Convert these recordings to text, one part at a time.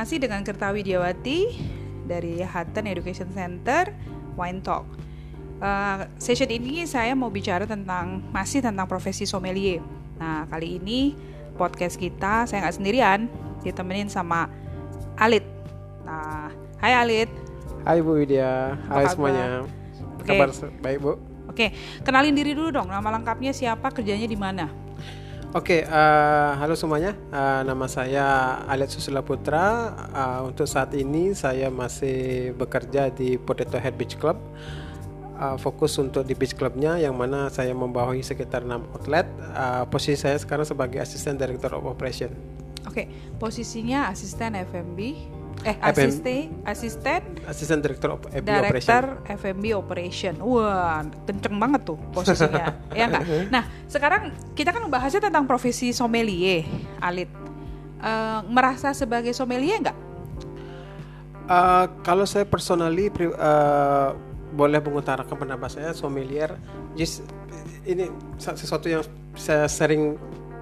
Masih dengan Kerta Widiawati dari Hutton Education Center Wine Talk. Uh, session ini saya mau bicara tentang masih tentang profesi sommelier. Nah kali ini podcast kita saya nggak sendirian, ditemenin sama Alit. Nah, Hai Alit. Hai Bu Widya, hai semuanya. Oke. Kabar baik Bu. Oke, kenalin diri dulu dong. Nama lengkapnya siapa, kerjanya di mana? Oke, uh, halo semuanya. Uh, nama saya Alet Susila Putra. Uh, untuk saat ini saya masih bekerja di Potato Head Beach Club. Uh, fokus untuk di beach clubnya yang mana saya membawahi sekitar 6 outlet. Uh, posisi saya sekarang sebagai asisten director of operation. Oke, posisinya asisten FMB, eh FM. asisten asisten Asisten director of FB director operation. FMB operation. Wah, kenceng banget tuh posisinya. ya enggak? Nah, sekarang kita kan membahasnya tentang profesi sommelier, Alit. Eh, merasa sebagai sommelier enggak? Uh, kalau saya personally pri- uh, boleh mengutarakan pendapat saya sommelier just ini sesuatu yang saya sering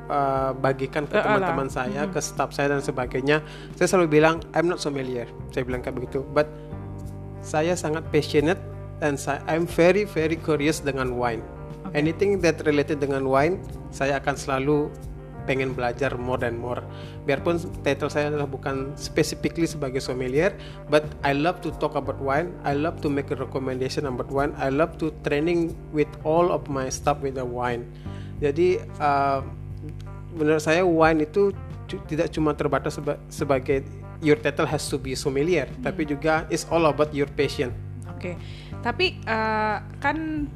uh, bagikan ke Eh, teman-teman saya, ke staff saya dan sebagainya. Saya selalu bilang I'm not sommelier. Saya bilang kayak begitu. But saya sangat passionate dan saya, I'm very very curious dengan wine. Anything that related dengan wine, saya akan selalu pengen belajar more and more. Biarpun title saya adalah bukan specifically sebagai sommelier, but I love to talk about wine. I love to make a recommendation about wine. I love to training with all of my staff with the wine. Jadi uh, menurut saya wine itu tidak cuma terbatas seba- sebagai your title has to be sommelier, tapi juga it's all about your passion. Oke. Tapi eh, kan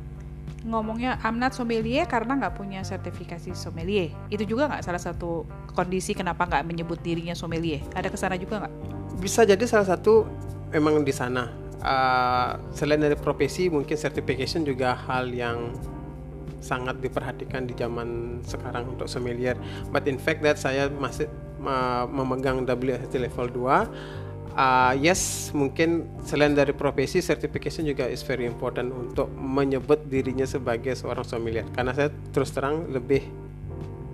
ngomongnya I'm not sommelier karena nggak punya sertifikasi sommelier. Itu juga nggak salah satu kondisi kenapa nggak menyebut dirinya sommelier? Ada ke sana juga nggak? Bisa jadi salah satu memang di sana. Uh, selain dari profesi, mungkin certification juga hal yang sangat diperhatikan di zaman sekarang untuk sommelier. But in fact that saya masih memegang WSET level 2. Uh, yes, mungkin selain dari profesi, certification juga is very important untuk menyebut dirinya sebagai seorang sommelier. Karena saya terus terang lebih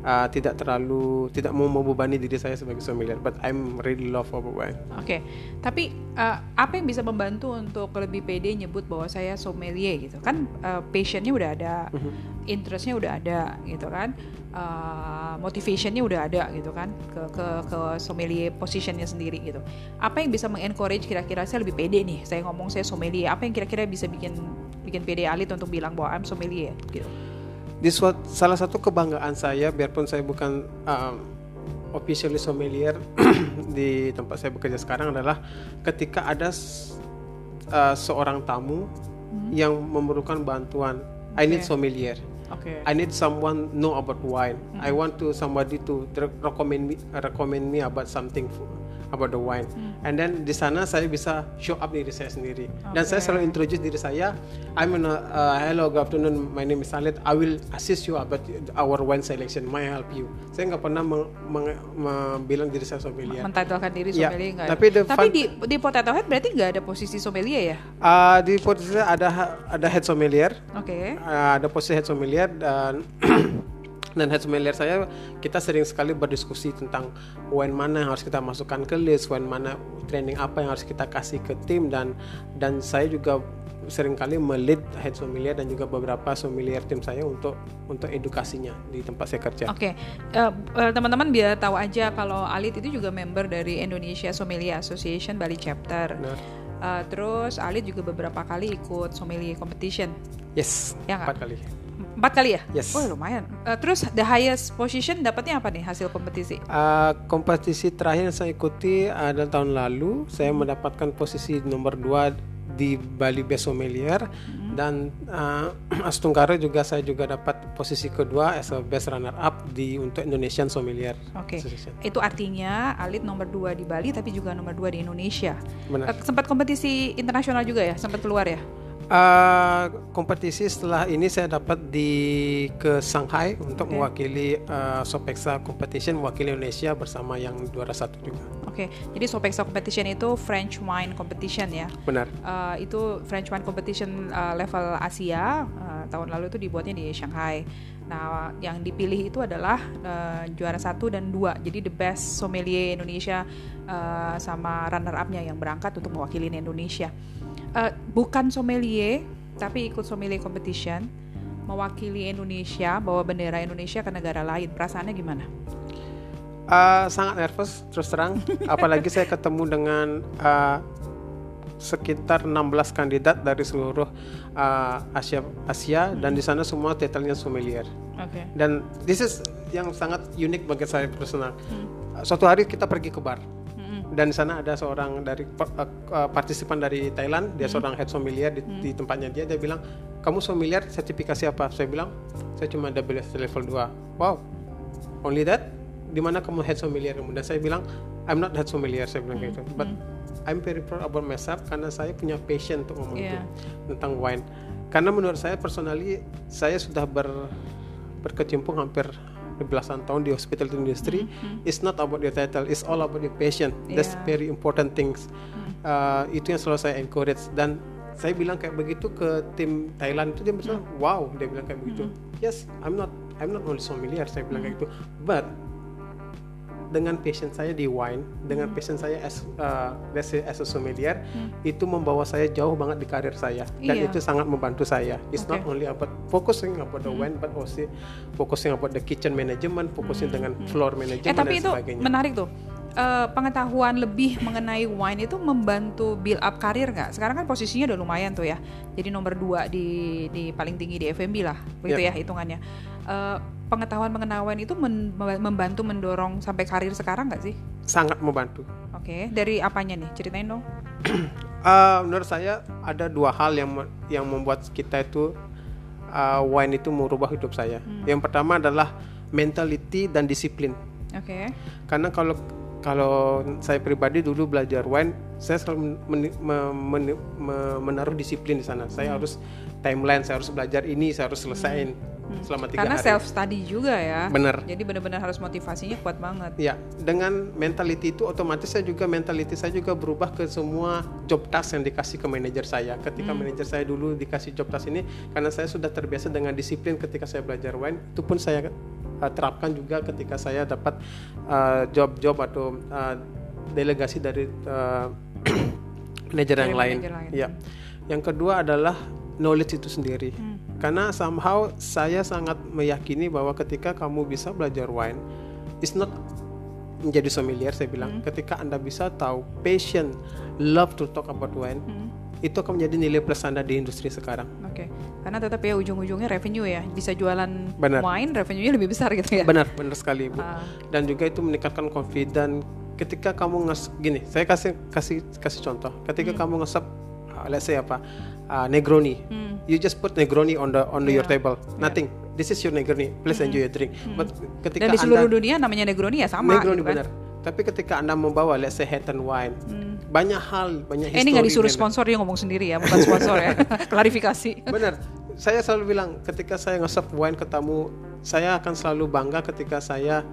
uh, tidak terlalu tidak mau membebani diri saya sebagai sommelier, but I'm really love for wine. Oke. Tapi eh, apa yang bisa membantu untuk lebih pede nyebut bahwa saya sommelier gitu? Kan eh, passionnya udah ada, interestnya udah ada gitu kan, eh, motivationnya udah ada gitu kan ke ke ke sommelier positionnya sendiri gitu. Apa yang bisa mengencourage kira-kira saya lebih pede nih? Saya ngomong saya sommelier. Apa yang kira-kira bisa bikin bikin pede Alit untuk bilang bahwa I'm sommelier gitu? Di suat- salah satu kebanggaan saya, biarpun saya bukan um, officially sommelier di tempat saya bekerja sekarang adalah ketika ada uh, seorang tamu yang memerlukan bantuan, I need sommelier. Oke. I need someone know about wine. I want to somebody to recommend me recommend me about something about the wine. And then di sana saya bisa show up diri saya sendiri. Dan saya Okay. selalu introduce diri saya. I'm in a, uh, hello, good afternoon. My name is Alit. I will assist you about our wine selection. May I help you? Saya nggak pernah meng- meng- meng- bilang diri saya sommelier. Mentitlekan diri Ya, sommelier nggak? tapi the tapi di di Potato Head berarti nggak ada posisi sommelier ya? Uh, di posisi ada ada head sommelier. Oke. Uh, ada posisi head sommelier dan dan head sommelier saya kita sering sekali berdiskusi tentang wine mana yang harus kita masukkan ke list, wine mana training apa yang harus kita kasih ke tim dan dan saya juga sering kali melid head sommelier dan juga beberapa sommelier tim saya untuk untuk edukasinya di tempat saya kerja. Oke, Eh, eh, teman-teman biar tahu aja kalau Alit itu juga member dari Indonesia Sommelier Association Bali Chapter. Benar. Eh, terus Alit juga beberapa kali ikut sommelier competition, Yes, Ya empat kali. Empat kali ya? Yes. Oh lumayan. Eh, terus the highest position dapatnya apa nih hasil kompetisi? Uh, kompetisi terakhir yang saya ikuti adalah tahun lalu. Saya mendapatkan posisi nomor 2 di Bali Best Sommelier dan uh, Astunggara juga saya juga dapat posisi kedua as a best runner up di untuk Indonesian Sommelier Oke, Association. itu artinya Alit nomor 2 di Bali tapi juga nomor 2 di Indonesia. Benar. Eh, sempat kompetisi internasional juga ya, sempat keluar ya? Uh, kompetisi setelah ini saya dapat di ke Shanghai untuk Oke. mewakili uh, Sopexa Competition mewakili Indonesia bersama yang juara satu juga. Oke, jadi Sopexa Competition itu French Wine Competition ya. Benar. Uh, itu French Wine Competition uh, level Asia uh, tahun lalu itu dibuatnya di Shanghai. Nah, yang dipilih itu adalah uh, juara satu dan dua. Jadi the best sommelier Indonesia uh, sama runner up-nya yang berangkat untuk mewakili Indonesia. Uh, bukan sommelier, tapi ikut sommelier competition, mewakili Indonesia, bawa bendera Indonesia ke negara lain. Perasaannya gimana? Uh, sangat nervous terus terang, apalagi saya ketemu dengan uh, sekitar 16 kandidat dari seluruh uh, Asia Asia dan di sana semua titelnya sommelier. Oke. Dan this is yang sangat unik bagi saya personal. Uh, Suatu hari kita pergi ke bar dan di sana ada seorang dari uh, partisipan dari Thailand, dia seorang head sommelier di, di tempatnya dia. Dia bilang, kamu sommelier sertifikasi apa? Saya bilang, saya cuma WSET level 2 Wow, only that? Di mana kamu head sommelier? Dan saya bilang, I'm not head sommelier. Saya bilang kayak gitu. But I'm very proud about myself karena saya punya passion untuk ngomong itu Yeah. tentang wine. Karena menurut saya personally, saya sudah ber, berkecimpung hampir belasan tahun di hospitality industry. It's not about your title, it's all about your passion. That's Yeah. very important things. Uh, itu yang selalu saya encourage dan saya bilang kayak begitu ke tim Thailand itu dia bilang wow dia bilang kayak begitu yes I'm not I'm not only sommelier saya bilang kayak gitu but dengan passion saya di wine dengan passion saya as uh, as a sommelier itu membawa saya jauh banget di karir saya dan Iya. itu sangat membantu saya it's not Oke. only about focusing about the wine but also focusing about the kitchen management focusing dengan floor management Eh tapi dan itu sebagainya menarik tuh. Eh, pengetahuan lebih mengenai wine itu membantu build up karir nggak? Sekarang kan posisinya udah lumayan tuh ya. Jadi nomor dua di di paling tinggi di FMB lah, begitu Yep. ya hitungannya. Eh, pengetahuan mengenai wine itu men- membantu mendorong sampai karir sekarang nggak sih? sangat membantu Oke, dari apanya nih? Ceritain dong. Uh, menurut saya ada dua hal yang yang membuat kita itu uh, wine itu merubah hidup saya. Yang pertama adalah mentality dan disiplin. Oke. Karena kalau kalau saya pribadi dulu belajar wine, saya selalu men- me- men- me- menaruh disiplin di sana. Saya harus timeline, saya harus belajar ini, saya harus selesaiin selama tiga Karena hari. self study juga ya. Bener. Jadi benar-benar harus motivasinya kuat banget. Ya, dengan mentality itu otomatis saya juga mentality saya juga berubah ke semua job task yang dikasih ke manajer saya. Ketika manajer saya dulu dikasih job task ini, karena saya sudah terbiasa dengan disiplin ketika saya belajar wine, itu pun saya uh, terapkan juga ketika saya dapat uh, job-job atau uh, delegasi dari uh, manajer yang lain. lain. Ya. Yang kedua adalah knowledge itu sendiri. Karena somehow saya sangat meyakini bahwa ketika kamu bisa belajar wine, it's not menjadi sommelier saya bilang. Ketika Anda bisa tahu passion, love to talk about wine, itu akan menjadi nilai plus Anda di industri sekarang. Oke. Karena tetap ya ujung-ujungnya revenue ya. Bisa jualan Benar. wine, revenue-nya lebih besar gitu ya. Benar, benar sekali Ibu. Ah. Dan juga itu meningkatkan confidence ketika kamu nges gini, saya kasih kasih kasih contoh. Ketika kamu ngesep uh, let's say apa? Uh, Negroni. You just put Negroni on the on the your Yeah. table. Nothing. This is your Negroni. Please enjoy your drink. But ketika Dan di seluruh Anda dunia namanya Negroni ya sama Negroni gitu kan. benar. Tapi ketika Anda membawa let's say Hatton wine, banyak hal, banyak Eh, ini nggak disuruh sponsor dia ngomong sendiri ya, bukan sponsor ya. Klarifikasi. Benar. Saya selalu bilang ketika saya ngesep wine ke tamu, saya akan selalu bangga ketika saya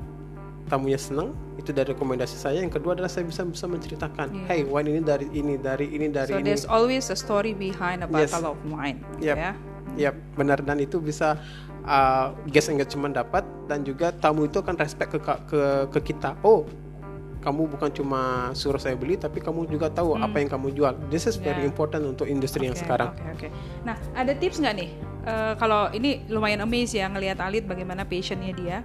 tamunya senang. Itu dari rekomendasi saya. Yang kedua adalah saya bisa bisa menceritakan, hey wine ini dari ini, dari ini, dari So ini. there's always a story behind a Yes. bottle of wine, Yep. ya. Yap, benar dan itu bisa uh, guest engagement dapat dan juga tamu itu akan respect ke ke ke kita. Oh, kamu bukan cuma suruh saya beli tapi kamu juga tahu apa yang kamu jual. This is very Yeah. important untuk industri yang Oke, sekarang. Oke, oke. Nah, ada tips nggak nih? Eh, kalau ini lumayan amazed ya ngelihat Alit bagaimana passionnya dia.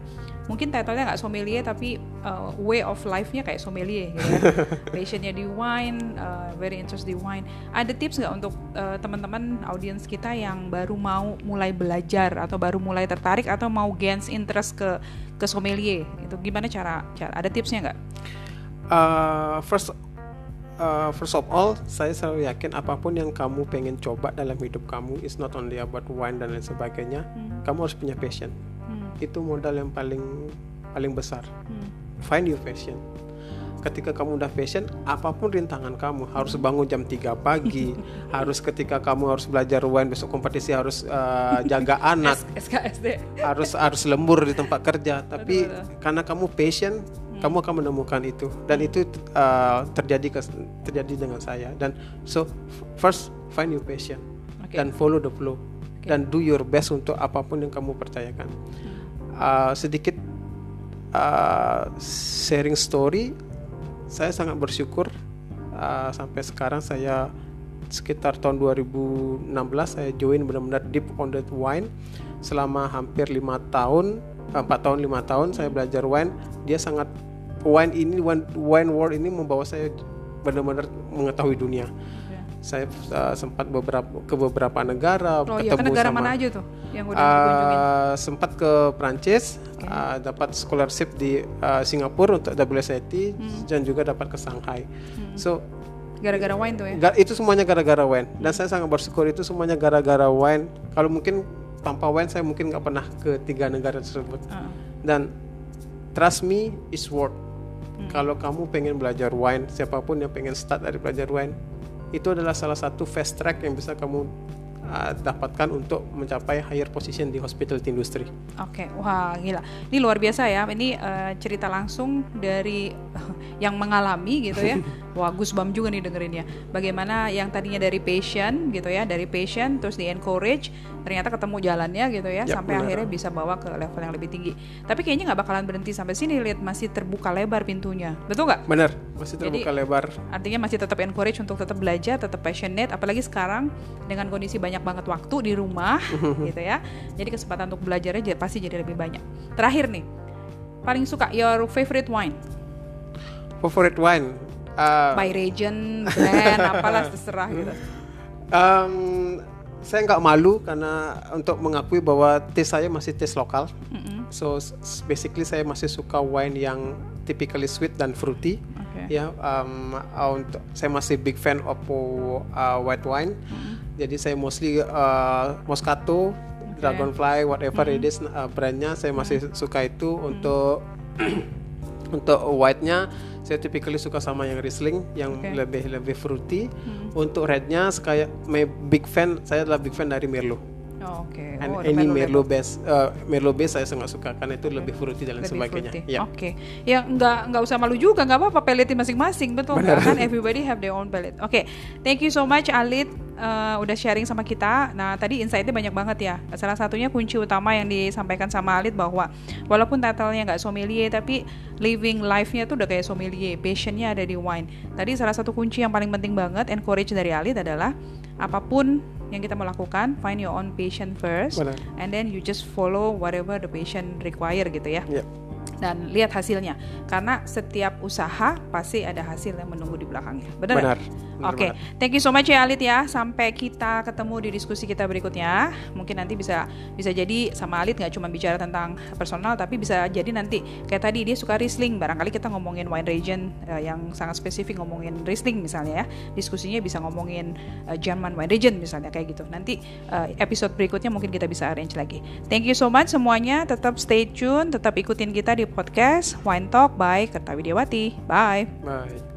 Mungkin title-nya nggak sommelier tapi eh, way of life-nya kayak sommelier gitu ya. passionnya di wine, eh, very interest di wine. Ada tips nggak untuk eh, teman-teman audiens kita yang baru mau mulai belajar atau baru mulai tertarik atau mau gains interest ke ke sommelier? Itu gimana cara cara ada tipsnya nggak? Uh, first uh, first of all, saya selalu yakin apa pun yang kamu pengen coba dalam hidup kamu is not only about wine dan lain sebagainya. Kamu harus punya passion. Hmm. Itu modal yang paling paling besar. Hmm. Find your passion. ketika kamu udah passion apa pun rintangan kamu harus bangun jam 3 pagi harus ketika kamu harus belajar wine besok kompetisi harus uh, jaga anak SKSD harus harus lembur di tempat kerja tapi karena kamu passion hmm. kamu akan menemukan itu dan itu uh, terjadi ke, terjadi dengan saya dan so first find your passion okay. dan follow the flow okay. dan do your best untuk apa pun yang kamu percayakan uh, sedikit uh, sharing story. Saya sangat bersyukur uh, sampai sekarang saya sekitar tahun 2016 saya join benar-benar deep on that wine. Selama hampir lima tahun empat tahun lima tahun saya belajar wine. Dia sangat wine ini wine, wine world ini membawa saya benar-benar mengetahui dunia saya uh, sempat beberapa ke beberapa negara oh, ketemu iya, ke negara sama, mana aja tuh yang udah uh, sempat ke Prancis okay. uh, dapat scholarship di uh, Singapura untuk WSET hmm. dan juga dapat ke Shanghai hmm. so gara-gara wine tuh ya itu semuanya gara-gara wine dan saya sangat bersyukur itu semuanya gara-gara wine kalau mungkin tanpa wine saya mungkin nggak pernah ke tiga negara tersebut uh. dan trust me is worth hmm. kalau kamu pengen belajar wine siapa pun yang pengen start dari belajar wine itu adalah salah satu fast track yang bisa kamu uh, dapatkan untuk mencapai higher position di hospitality industry. Oke, okay. wah gila, ini luar biasa ya. Ini uh, cerita langsung dari yang mengalami gitu ya. wah, Bam juga nih dengerin ya. Bagaimana yang tadinya dari patient gitu ya, dari patient terus di encourage, ternyata ketemu jalannya gitu ya, ya sampai benar. akhirnya bisa bawa ke level yang lebih tinggi. Tapi kayaknya nggak bakalan berhenti sampai sini, lihat masih terbuka lebar pintunya, betul nggak? Benar, masih terbuka Jadi, lebar. Artinya masih tetap encourage untuk tetap belajar, tetap passionate, apalagi sekarang dengan kondisi banyak banget waktu di rumah, gitu ya. Jadi kesempatan untuk belajarnya pasti jadi lebih banyak. Terakhir nih, paling suka your favorite wine? Favorite wine? Uh, By region, brand, apalah terserah gitu. Um, saya nggak malu karena untuk mengakui bahwa taste saya masih taste lokal. Mm-hmm. So basically saya masih suka wine yang typically sweet dan fruity. Okay. Ya, um, untuk saya masih big fan of uh, white wine. Mm-hmm. Jadi saya mostly uh, Moscato, okay. Dragonfly, whatever mm-hmm. it is uh, brandnya saya masih suka itu mm-hmm. untuk untuk white-nya saya typically suka sama yang Riesling yang okay. lebih lebih fruity. Hmm. Untuk rednya kayak big fan saya adalah big fan dari Merlot. Oh, Oke. Okay. Oh, any Merlot base, uh, Merlot base saya sangat suka karena itu lebih fruity dan lebih sebagainya. Ya. Oke. Okay. Ya nggak nggak usah malu juga, nggak apa-apa paletin masing-masing, betul Benar. kan? Everybody have their own palette. Oke. Okay. Thank you so much Alit uh, udah sharing sama kita. Nah tadi insightnya banyak banget ya. Salah satunya kunci utama yang disampaikan sama Alit bahwa walaupun titlenya nggak sommelier tapi living life-nya tuh udah kayak sommelier, passionnya ada di wine. Tadi salah satu kunci yang paling penting banget encourage dari Alit adalah apa pun yang kita mau lakukan find your own patient first Benar. and then you just follow whatever the patient require gitu ya yep. dan lihat hasilnya karena setiap usaha pasti ada hasil yang menunggu di belakangnya benar benar Oke, okay. thank you so much ya Alit ya. Sampai kita ketemu di diskusi kita berikutnya. Mungkin nanti bisa bisa jadi sama Alit nggak cuma bicara tentang personal, tapi bisa jadi nanti kayak tadi dia suka Riesling. Barangkali kita ngomongin wine region uh, yang sangat spesifik ngomongin Riesling misalnya ya. Diskusinya bisa ngomongin uh, German wine region misalnya kayak gitu. Nanti uh, episode berikutnya mungkin kita bisa arrange lagi. Thank you so much semuanya. Tetap stay tune, tetap ikutin kita di podcast Wine Talk by Kertawidiawati. Bye. Bye.